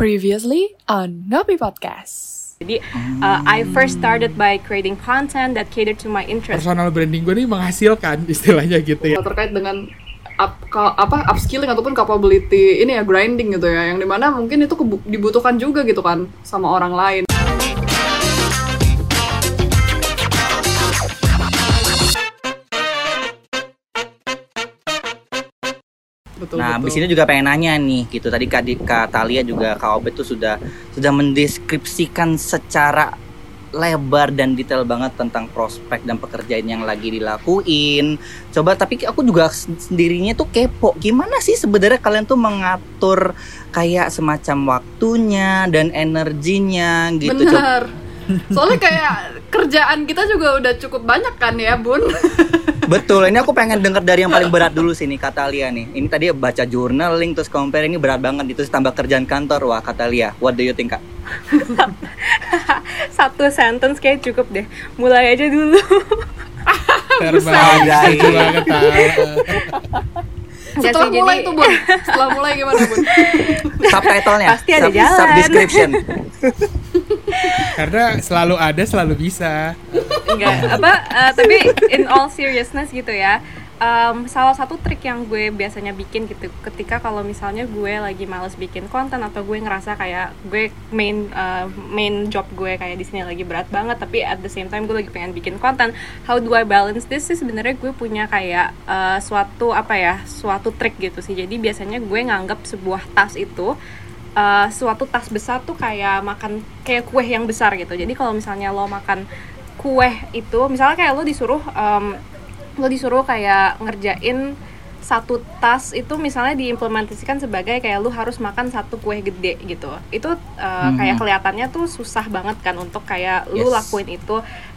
Previously on Nopi Podcast. Jadi uh, I first started by creating content that cater to my interest. personal branding gue nih menghasilkan istilahnya gitu ya terkait dengan up, apa upskilling ataupun capability ini ya grinding gitu ya yang di mana mungkin itu dibutuhkan juga gitu kan sama orang lain betul Nah, betul. abis ini juga pengen nanya nih, gitu. Tadi Kak, Di- Kak Talia juga Kak Obet tuh sudah sudah mendeskripsikan secara lebar dan detail banget tentang prospek dan pekerjaan yang lagi dilakuin. Coba tapi aku juga sendirinya tuh kepo. Gimana sih sebenarnya kalian tuh mengatur kayak semacam waktunya dan energinya gitu. Coba- benar soalnya kayak kerjaan kita juga udah cukup banyak kan ya bun Betul, ini aku pengen denger dari yang paling berat dulu sih nih Kak Talia nih. Ini tadi baca journaling terus compare ini berat banget itu tambah kerjaan kantor. Wah, Kak Talia, what do you think, Kak? Satu sentence kayak cukup deh. Mulai aja dulu. terbaik banget ah. Setelah sih, mulai jadi- tuh bun setelah mulai gimana bun Subtitlenya, Pasti ada sub, jalan. subdescription. karena selalu ada selalu bisa Enggak, apa uh, tapi in all seriousness gitu ya. um, salah satu trik yang gue biasanya bikin gitu ketika kalau misalnya gue lagi males bikin konten atau gue ngerasa kayak gue main uh, main job gue kayak di sini lagi berat banget tapi at the same time gue lagi pengen bikin konten how do I balance this sih sebenarnya gue punya kayak uh, suatu apa ya suatu trik gitu sih jadi biasanya gue nganggap sebuah tas itu uh, suatu tas besar tuh kayak makan kayak kue yang besar gitu jadi kalau misalnya lo makan kue itu misalnya kayak lo disuruh um, lo disuruh kayak ngerjain satu tas itu misalnya diimplementasikan sebagai kayak lu harus makan satu kue gede gitu itu uh, Mhm. kayak kelihatannya tuh susah banget kan untuk kayak lu Yes. lakuin itu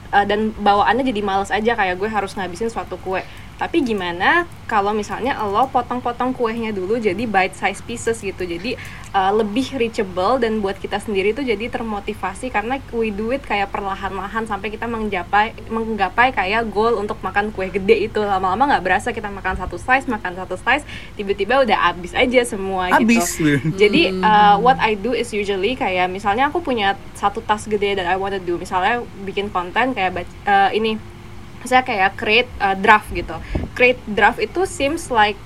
uh, dan bawaannya jadi males aja kayak gue harus ngabisin suatu kue tapi gimana kalau misalnya lo potong-potong kuenya dulu jadi bite size pieces gitu. Jadi uh, lebih reachable dan buat kita sendiri tuh jadi termotivasi karena we do it kayak perlahan-lahan sampai kita menggapai menggapai kayak goal untuk makan kue gede itu. Lama-lama nggak berasa kita makan satu slice makan satu slice tiba-tiba udah habis aja semua Habis. gitu jadi uh, what I do is usually kayak misalnya aku punya satu tas gede that I wanna do. Misalnya bikin konten kayak uh, ini saya kayak create uh, draft gitu. Create draft itu seems like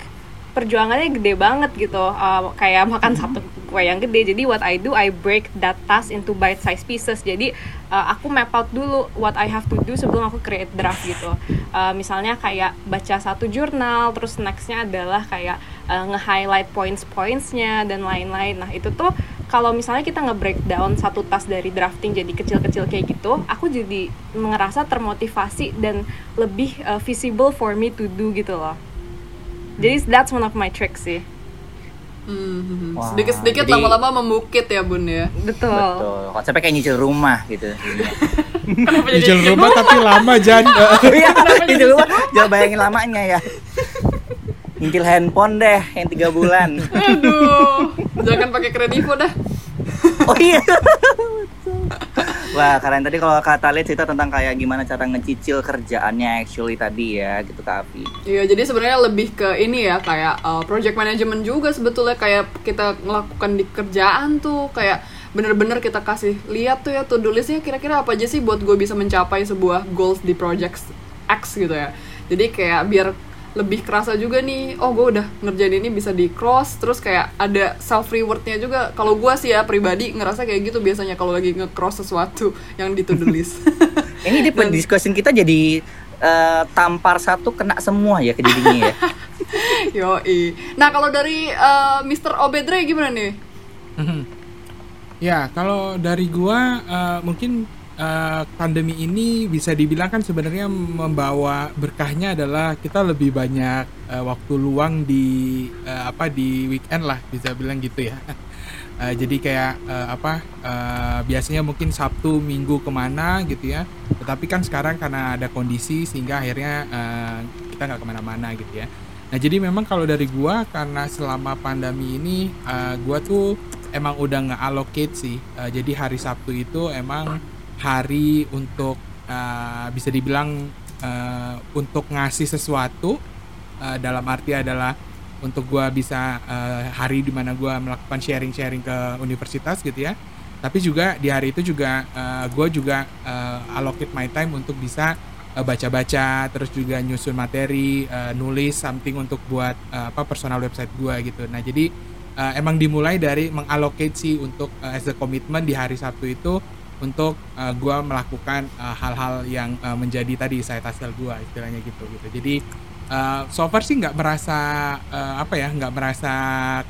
perjuangannya gede banget gitu. Uh, kayak makan satu kue yang gede. Jadi what I do I break that task into bite size pieces. Jadi uh, aku map out dulu what I have to do sebelum aku create draft gitu. Uh, misalnya kayak baca satu jurnal terus nextnya adalah kayak uh, nge-highlight points-pointsnya dan lain-lain. Nah itu tuh kalau misalnya kita nge-breakdown satu tas dari drafting jadi kecil-kecil kayak gitu, aku jadi ngerasa termotivasi dan lebih uh, visible for me to do gitu loh. Jadi that's one of my tricks sih. Hmm, Wah, sedikit-sedikit jadi- lama-lama membukit ya bun ya Betul. Betul. Konsepnya kayak nyicil rumah gitu. nyicil rumah tapi lama Jan Iya, nyicil rumah. Jangan bayangin lamanya ya. Nyicil handphone deh yang tiga bulan. aduh jangan pakai kredivo dah Oh iya. Wah, keren tadi kalau kata lihat cerita tentang kayak gimana cara ngecicil kerjaannya actually tadi ya gitu Kak Afi. Iya, jadi sebenarnya lebih ke ini ya kayak uh, project management juga sebetulnya kayak kita melakukan di kerjaan tuh kayak bener-bener kita kasih lihat tuh ya to do listnya kira-kira apa aja sih buat gue bisa mencapai sebuah goals di project X gitu ya. Jadi kayak biar lebih kerasa juga nih, oh gue udah ngerjain ini bisa di cross, terus kayak ada self rewardnya juga. Kalau gue sih ya pribadi ngerasa kayak gitu biasanya kalau lagi nge-cross sesuatu yang di to do list. Ini di Dan- discussion kita jadi eh, tampar satu kena semua ya ke dirinya ya. Yoi. Nah kalau dari uh, Mr. Obedre gimana nih? ya kalau dari gua eh, mungkin eh, pandemi ini bisa dibilang kan sebenarnya membawa berkahnya adalah kita lebih banyak eh, waktu luang di eh, apa di weekend lah bisa bilang gitu ya. Eh, jadi kayak eh, apa eh, biasanya mungkin Sabtu Minggu ke mana gitu ya. Tetapi kan sekarang karena ada kondisi sehingga akhirnya eh, kita nggak ke mana-mana gitu ya. Nah jadi memang kalau dari gua karena selama pandemi ini eh, gua tuh emang udah nggak allocate sih. Eh, jadi hari Sabtu itu emang hari untuk eh, bisa dibilang eh, untuk ngasih sesuatu eh, dalam arti adalah untuk gua bisa eh, hari di mana gua melakukan sharing-sharing ke universitas gitu ya. Tapi juga di hari itu juga eh, gua juga eh, allocate my time untuk bisa eh, baca-baca terus juga nyusun materi eh, nulis something untuk buat eh, apa personal website gua gitu. Nah jadi eh, emang dimulai dari mengallocate sih untuk eh, as a commitment di hari Sabtu itu untuk eh, gua melakukan eh, hal-hal yang eh, menjadi tadi side hustle gua istilahnya gitu gitu. Jadi eh, so far sih nggak merasa eh, apa ya nggak merasa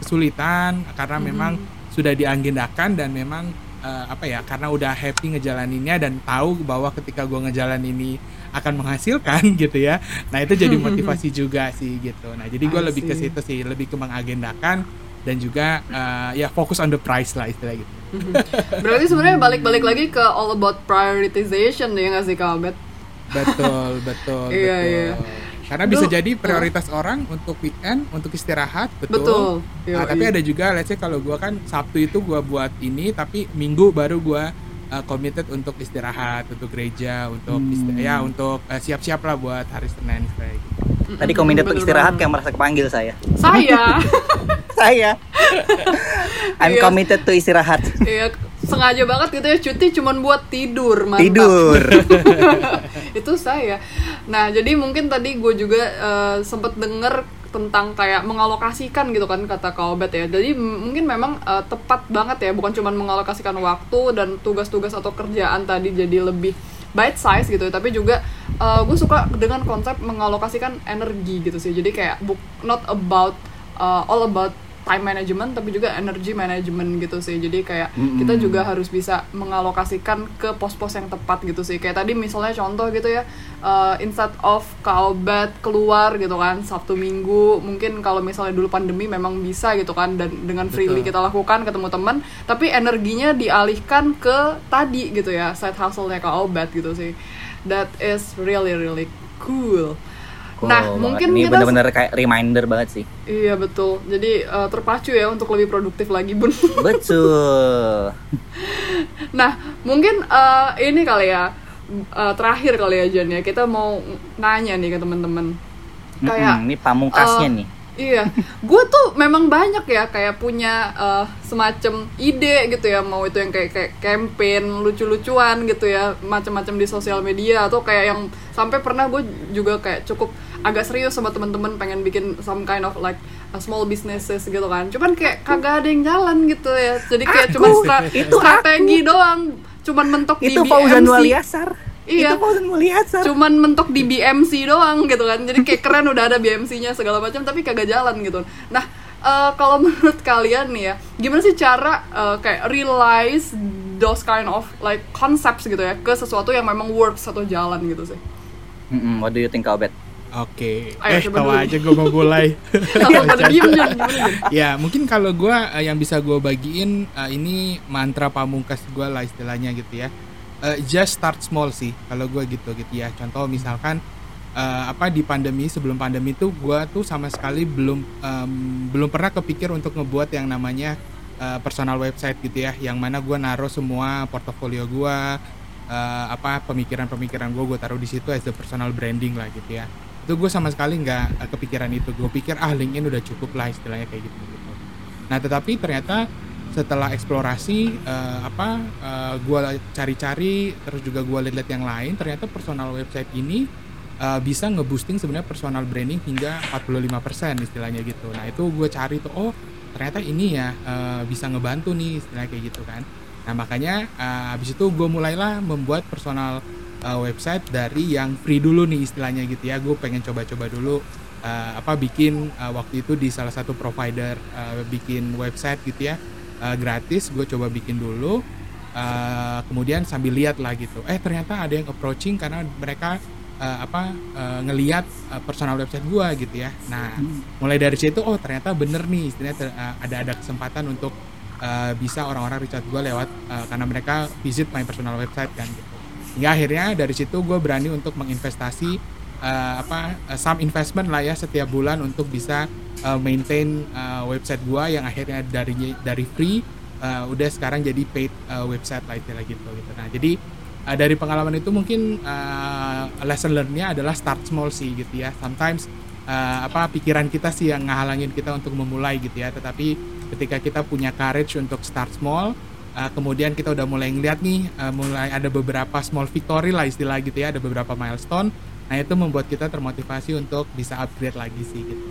kesulitan karena memang sudah diagendakan dan memang eh, apa ya karena udah happy ngejalaninnya dan tahu bahwa ketika gua ngejalan ini akan menghasilkan gitu ya. Nah itu jadi motivasi juga sih gitu. Nah jadi gue lebih ke situ sih lebih ke mengagendakan dan juga eh, ya fokus on the price lah istilah gitu Berarti sebenarnya balik-balik lagi ke all about prioritization ya nggak sih Kak betul betul Iya, betul iya. karena bisa Lu- jadi prioritas orang untuk weekend untuk istirahat betul, Betul. Nah, Yoi. tapi ada juga let's say kalau gua kan Sabtu itu gua buat ini tapi Minggu baru gua uh, committed untuk istirahat untuk gereja untuk Hmm. ya untuk uh, siap-siap lah buat hari Senin kayak gitu. Tadi committed untuk istirahat kayak merasa kepanggil saya. Saya, saya. I'm Iya. committed to istirahat. ya sengaja banget gitu ya cuti cuman buat tidur, mantap. Tidur. itu saya. Nah, jadi mungkin tadi gue juga eh, sempet denger tentang kayak mengalokasikan gitu kan kata Kak Obet ya. Jadi mungkin memang eh, tepat banget ya, bukan cuma mengalokasikan waktu dan tugas-tugas atau kerjaan tadi jadi lebih bite size gitu, tapi juga gue suka dengan konsep mengalokasikan energi gitu sih. Jadi kayak book not about eh, all about time management tapi juga energy management gitu sih. Jadi kayak kita juga harus bisa mengalokasikan ke pos-pos yang tepat gitu sih. Kayak tadi misalnya contoh gitu ya uh, instead of kaubat keluar gitu kan sabtu minggu mungkin kalau misalnya dulu pandemi memang bisa gitu kan dan dengan freely Betul. kita lakukan ketemu teman tapi energinya dialihkan ke tadi gitu ya side hustle-nya kaubat gitu sih. That is really really cool Nah, Cool mungkin ini kita bener-bener kayak reminder banget sih. Iya betul. Jadi eh, terpacu ya untuk lebih produktif lagi, Bun. Betul. nah, mungkin eh, ini kali ya eh, terakhir kali ya Jan ya. Kita mau nanya nih ke teman-teman. Kayak Mm-mm, ini pamungkasnya eh, nih. Iya, gue tuh memang banyak ya kayak punya eh, semacam ide gitu ya mau itu yang kayak kayak campaign lucu-lucuan gitu ya macam-macam di sosial media atau kayak yang sampai pernah gue juga kayak cukup agak serius sama teman-teman pengen bikin some kind of like a small businesses gitu kan. Cuman kayak kagak ada yang jalan gitu ya. Jadi kayak cuma stra- itu strategi doang. Cuman mentok Itu di Fauzan BMC. Waliasar. Iya. Itu Fauzan Waliasar. cuman mentok di BMC doang gitu kan. Jadi kayak keren udah ada BMC-nya segala macam tapi kagak jalan gitu. Nah eh, kalau menurut kalian nih ya gimana sih cara eh, kayak realize those kind of like concepts gitu ya ke sesuatu yang memang works atau jalan gitu sih? Mm-mm, what do you think, Kak Oke, Ayo, eh tahu dulu. aja gue mau mulai. Jan? ya mungkin kalau gue yang bisa gue bagiin eh, ini mantra pamungkas gue lah istilahnya gitu ya. Eh, just start small sih kalau gue gitu gitu ya. Contoh misalkan eh, apa di pandemi sebelum pandemi tuh gue tuh sama sekali belum em, belum pernah kepikir untuk ngebuat yang namanya eh, personal website gitu ya. Yang mana gue naruh semua portofolio gue eh, apa pemikiran-pemikiran gue gue taruh di situ as a personal branding lah gitu ya itu gue sama sekali nggak eh, kepikiran itu. Gue pikir ah LinkedIn udah cukup lah istilahnya kayak gitu gitu. Nah tetapi ternyata setelah eksplorasi eh, apa gue cari-cari terus juga gue lihat-lihat yang lain ternyata personal website ini eh, bisa ngeboosting sebenarnya personal branding hingga 45% istilahnya gitu. Nah itu gue cari tuh oh ternyata ini ya eh, bisa ngebantu nih istilahnya kayak gitu kan. Nah makanya eh, habis itu gue mulailah membuat personal uh, website dari yang free dulu nih istilahnya gitu ya. Gue pengen coba-coba dulu uh, apa bikin uh, waktu itu di salah satu provider uh, bikin website gitu ya. Uh, gratis gue coba bikin dulu uh, kemudian sambil lihat lah gitu. Eh ternyata ada yang approaching karena mereka uh, apa uh, ngelihat uh, personal website gue gitu ya. Nah mulai dari situ oh ternyata bener nih istilahnya ter- uh, ada ada kesempatan untuk uh, bisa orang-orang reach out gue lewat uh, karena mereka visit my personal website kan gitu hingga akhirnya dari situ gue berani untuk menginvestasi eh, apa eh, some investment lah ya setiap bulan untuk bisa eh, maintain eh, website gue yang akhirnya dari dari free eh, udah sekarang jadi paid eh, website lah istilah gitu gitu. Nah jadi eh, dari pengalaman itu mungkin eh, lesson learnnya adalah start small sih gitu ya. Sometimes eh, apa pikiran kita sih yang ngehalangin kita untuk memulai gitu ya. Tetapi ketika kita punya courage untuk start small uh, kemudian kita udah mulai ngeliat nih uh, mulai ada beberapa small victory lah istilah gitu ya ada beberapa milestone. Nah itu membuat kita termotivasi untuk bisa upgrade lagi sih gitu.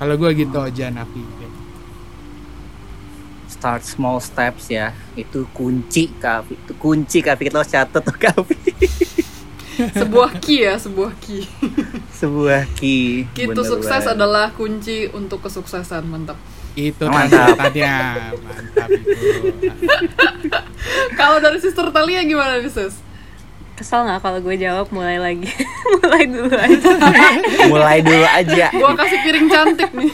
Kalau gue gitu aja Nafi. Start small steps ya. Itu kunci Kavi itu kunci Kavi kita harus catat tuh Kavi sebuah key ya sebuah key. Sebuah key Bener sukses banget. adalah kunci untuk kesuksesan mantap itu Mantap. tadi katanya mantap itu. Kalau dari sister Talia gimana nih sis? Kesel nggak kalau gue jawab? Mulai lagi? mulai dulu aja. mulai dulu aja. Gua kasih piring cantik nih.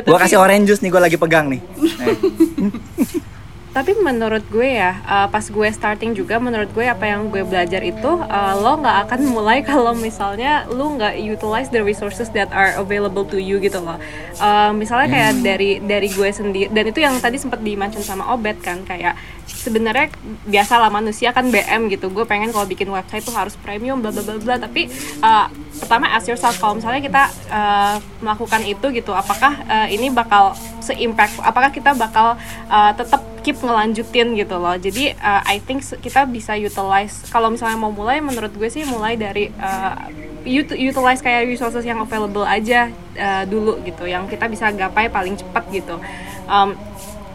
Tapi- kasih orange juice nih gua lagi pegang nih. Eh, tapi menurut gue ya uh, pas gue starting juga menurut gue apa yang gue belajar itu uh, lo nggak akan mulai kalau misalnya lo nggak utilize the resources that are available to you gitu loh. Uh, misalnya kayak dari dari gue sendiri dan itu yang tadi sempat dimention sama Obet kan kayak sebenarnya biasa lah manusia kan BM gitu. Gue pengen kalau bikin website tuh harus premium bla bla bla bla tapi uh, pertama ask yourself kalau misalnya kita uh, melakukan itu gitu apakah uh, ini bakal se-impact apakah kita bakal uh, tetap keep ngelanjutin gitu loh. Jadi uh, I think kita bisa utilize kalau misalnya mau mulai menurut gue sih mulai dari uh, ut- utilize kayak resources yang available aja uh, dulu gitu yang kita bisa gapai paling cepat gitu. Um,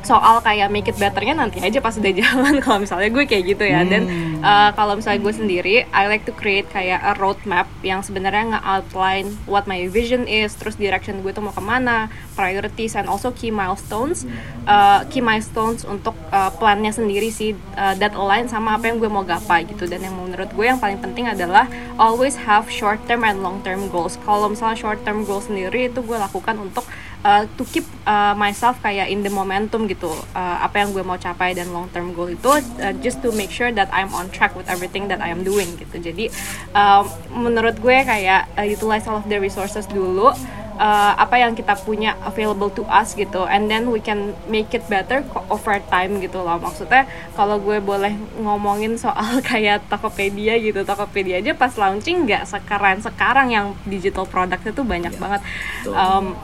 soal kayak make it betternya nanti aja pas udah jalan. Kalau misalnya gue kayak gitu ya. Dan uh, kalau misalnya gue sendiri I like to create kayak a roadmap yang sebenarnya nge-outline what my vision is terus direction gue tuh mau ke mana priorities and also key milestones. Uh, key milestones untuk uh, plannya sendiri sih uh, that align sama apa yang gue mau gapai gitu. Dan yang menurut gue yang paling penting adalah always have short term and long term goals. Kalau misalnya short term goals sendiri itu gue lakukan untuk uh, to keep uh, myself kayak in the momentum gitu. Uh, apa yang gue mau capai dan long term goal itu uh, just to make sure that I'm on track with everything that I am doing gitu. Jadi um, menurut gue kayak uh, utilize all of the resources dulu uh, apa yang kita punya available to us gitu and then we can make it better over time gitu loh. Maksudnya kalau gue boleh ngomongin soal kayak Tokopedia gitu Tokopedia aja pas launching nggak sekarang sekarang yang digital product itu banyak banget. Um,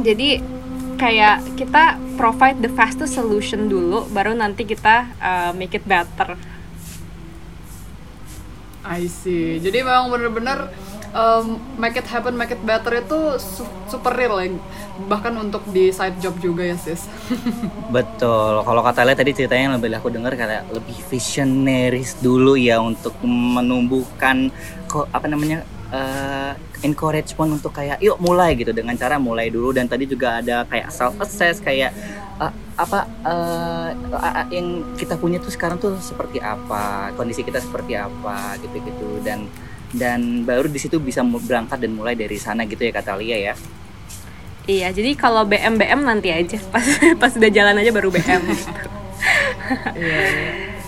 jadi kayak kita provide the fastest solution dulu baru nanti kita uh, make it better I see. Jadi memang bener-bener um, make it happen, make it better itu su- super real ya. Bahkan untuk di side job juga ya sis. Betul. Kalau kata Lia tadi ceritanya yang lebih aku dengar kayak lebih visionaries dulu ya untuk menumbuhkan kok apa namanya eh, encouragement untuk kayak yuk mulai gitu dengan cara mulai dulu dan tadi juga ada kayak self assess kayak eh, apa a- a- yang kita punya tuh sekarang tuh seperti apa kondisi kita seperti apa gitu-gitu dan dan baru di situ bisa berangkat dan mulai dari sana gitu ya kata Lia ya. iya jadi kalau BM BM nanti aja pas pas udah jalan aja baru BM Iya. iya.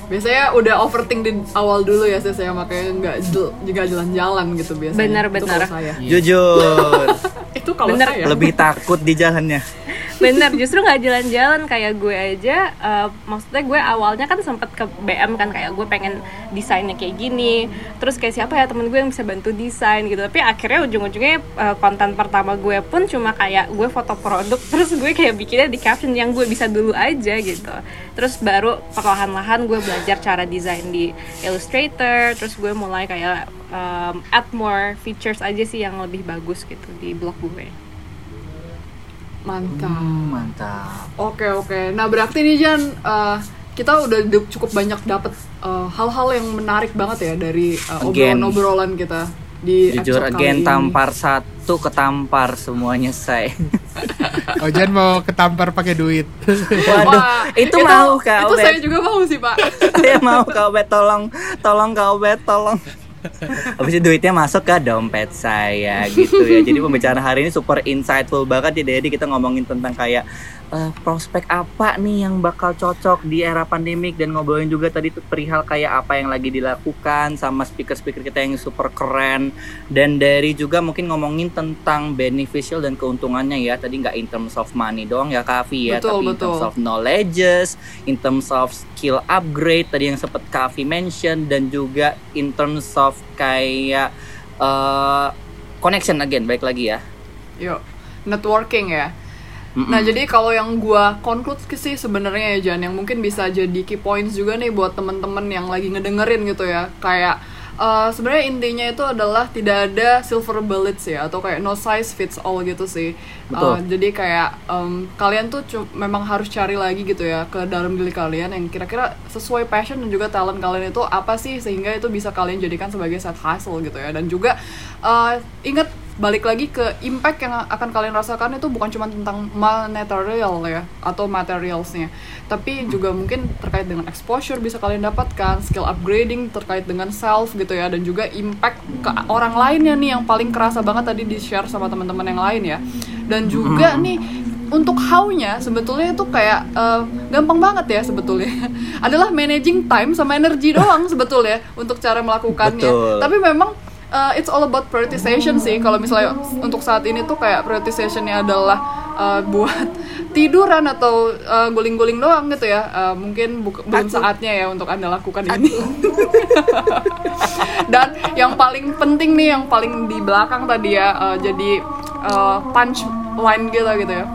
Biasanya udah overthink di awal dulu ya sis ya makanya nggak juga jalan-jalan gitu biasanya. Benar, Itu benar. kalau saya. Jujur. Itu kalau Benar. saya. lebih takut di jalannya. bener justru nggak jalan-jalan. Kayak gue aja uh, maksudnya gue awalnya kan sempet ke BM kan kayak gue pengen desainnya kayak gini. Terus kayak siapa ya temen gue yang bisa bantu desain gitu. Tapi akhirnya ujung-ujungnya uh, konten pertama gue pun cuma kayak gue foto produk terus gue kayak bikinnya di caption yang gue bisa dulu aja gitu. Terus baru perlahan-lahan gue belajar cara desain di Illustrator. Terus gue mulai kayak um, add more features aja sih yang lebih bagus gitu di blog gue Mantap. Hmm, mantap. Oke oke. Nah berarti nih Jan, eh, kita udah cukup banyak dapet eh, hal-hal yang menarik banget ya dari Again. obrolan-obrolan kita di Jujur episode kali again ini. tampar satu ketampar semuanya saya. Ojan mau ketampar pakai duit Waduh, Wah, itu, mau Kak Itu saya juga mau sih pak. saya mau Kak Obet tolong tolong Kak Obet tolong. Habis itu duitnya masuk ke dompet saya gitu ya. Jadi pembicaraan hari ini super insightful banget ya Dedi kita ngomongin tentang kayak eh, prospek apa nih yang bakal cocok di era pandemik dan ngobrolin juga tadi tuh perihal kayak apa yang lagi dilakukan sama speaker-speaker kita yang super keren dan dari juga mungkin ngomongin tentang beneficial dan keuntungannya ya tadi nggak in terms of money doang ya Kavi ya Betul, tapi in terms betul. of knowledges in terms of skill upgrade tadi yang sempat Kavi mention dan juga in terms of kayak eh, connection again baik lagi ya Yuk, networking ya. Mm-mm. Nah, jadi kalau yang gua conclude sih sebenarnya ya Jan yang mungkin bisa jadi key points juga nih buat temen-temen yang lagi ngedengerin gitu ya. Kayak eh, sebenarnya intinya itu adalah tidak ada silver bullets ya atau kayak no size fits all gitu sih. Betul. Eh, jadi kayak em, kalian tuh memang harus cari lagi gitu ya ke dalam diri kalian yang kira-kira sesuai passion dan juga talent kalian itu apa sih sehingga itu bisa kalian jadikan sebagai side hustle gitu ya. Dan juga eh, ingat balik lagi ke impact yang akan kalian rasakan itu bukan cuma tentang material ya atau materialsnya. Tapi juga mungkin terkait dengan exposure bisa kalian dapatkan skill upgrading terkait dengan self gitu ya dan juga impact ke orang lainnya nih yang paling kerasa banget tadi di share sama teman-teman yang lain ya. Dan juga nih untuk how-nya sebetulnya itu kayak eh, gampang banget ya sebetulnya. Adalah managing time sama energi doang sebetulnya untuk cara melakukannya. Betul. tapi memang uh, it's all about prioritization sih. Kalau misalnya untuk saat ini tuh kayak prioritizationnya adalah uh, buat tiduran atau uh, guling-guling doang gitu ya. Uh, mungkin bu- belum saatnya ya untuk anda lakukan ini. Dan yang paling penting nih yang paling di belakang tadi ya uh, jadi uh, punch line gitu gitu ya.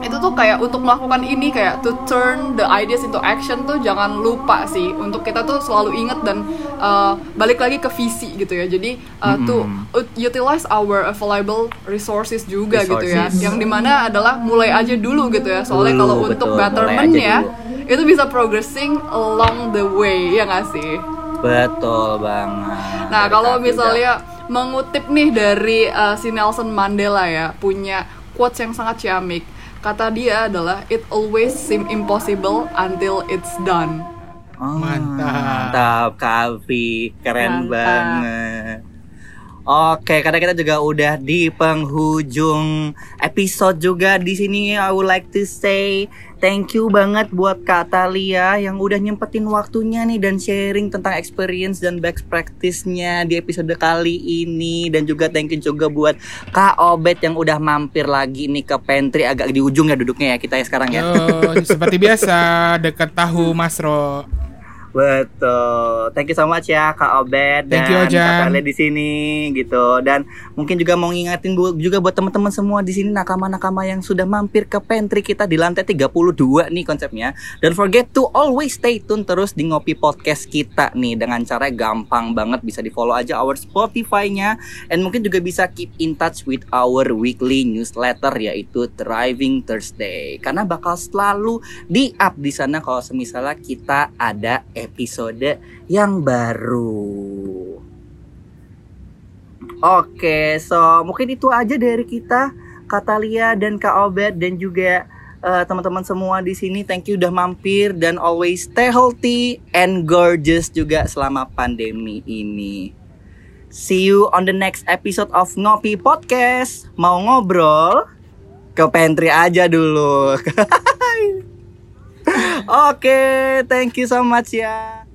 Itu tuh kayak untuk melakukan ini kayak to turn the ideas into action tuh jangan lupa sih. Untuk kita tuh selalu inget dan uh, balik lagi ke visi gitu ya. Jadi uh, to ut- utilize our available resources juga gitu ya. Resources. yang di mana adalah mulai aja dulu gitu ya. Soalnya Dulu, kalau untuk mulai bettermentnya aja itu bisa progressing along the way ya nggak sih? Betul banget. Nah, kalau misalnya mengutip nih dari uh, si Nelson Mandela ya, punya quotes yang sangat ciamik. Kata dia adalah it always seem impossible until it's done. Oh, Mantap. Mantap, Kak Alfi. Keren Mantap. banget. Oke, karena kita juga udah di penghujung episode juga di sini I would like to say thank you banget buat Kak Talia yang udah nyempetin waktunya nih dan sharing tentang experience dan best practice-nya di episode kali ini dan juga thank you juga buat Kak Obet yang udah mampir lagi nih ke pantry agak di ujung ya duduknya ya kita ya sekarang ya. Yo, seperti biasa dekat tahu Mas Ro. Betul. Thank you so much ya Kak Obed Thank dan you. Kak Talia di sini gitu. Dan mungkin juga mau ngingetin bu- juga buat teman-teman semua di sini nakama-nakama yang sudah mampir ke pantry kita di lantai 32 nih konsepnya. Dan forget to always stay tune terus di Ngopi Podcast kita nih dengan cara gampang banget bisa di-follow aja our Spotify-nya and mungkin juga bisa keep in touch with our weekly newsletter yaitu Thriving Thursday. Karena bakal selalu di-up di sana kalau semisalnya kita ada episode yang baru. Oke, so mungkin itu aja dari kita, Katalia dan Kak Obed dan juga eh, teman-teman semua di sini. Thank you udah mampir dan always stay healthy and gorgeous juga selama pandemi ini. See you on the next episode of Ngopi Podcast. Mau ngobrol? Ke pantry aja dulu. Oke, thank you so much ya.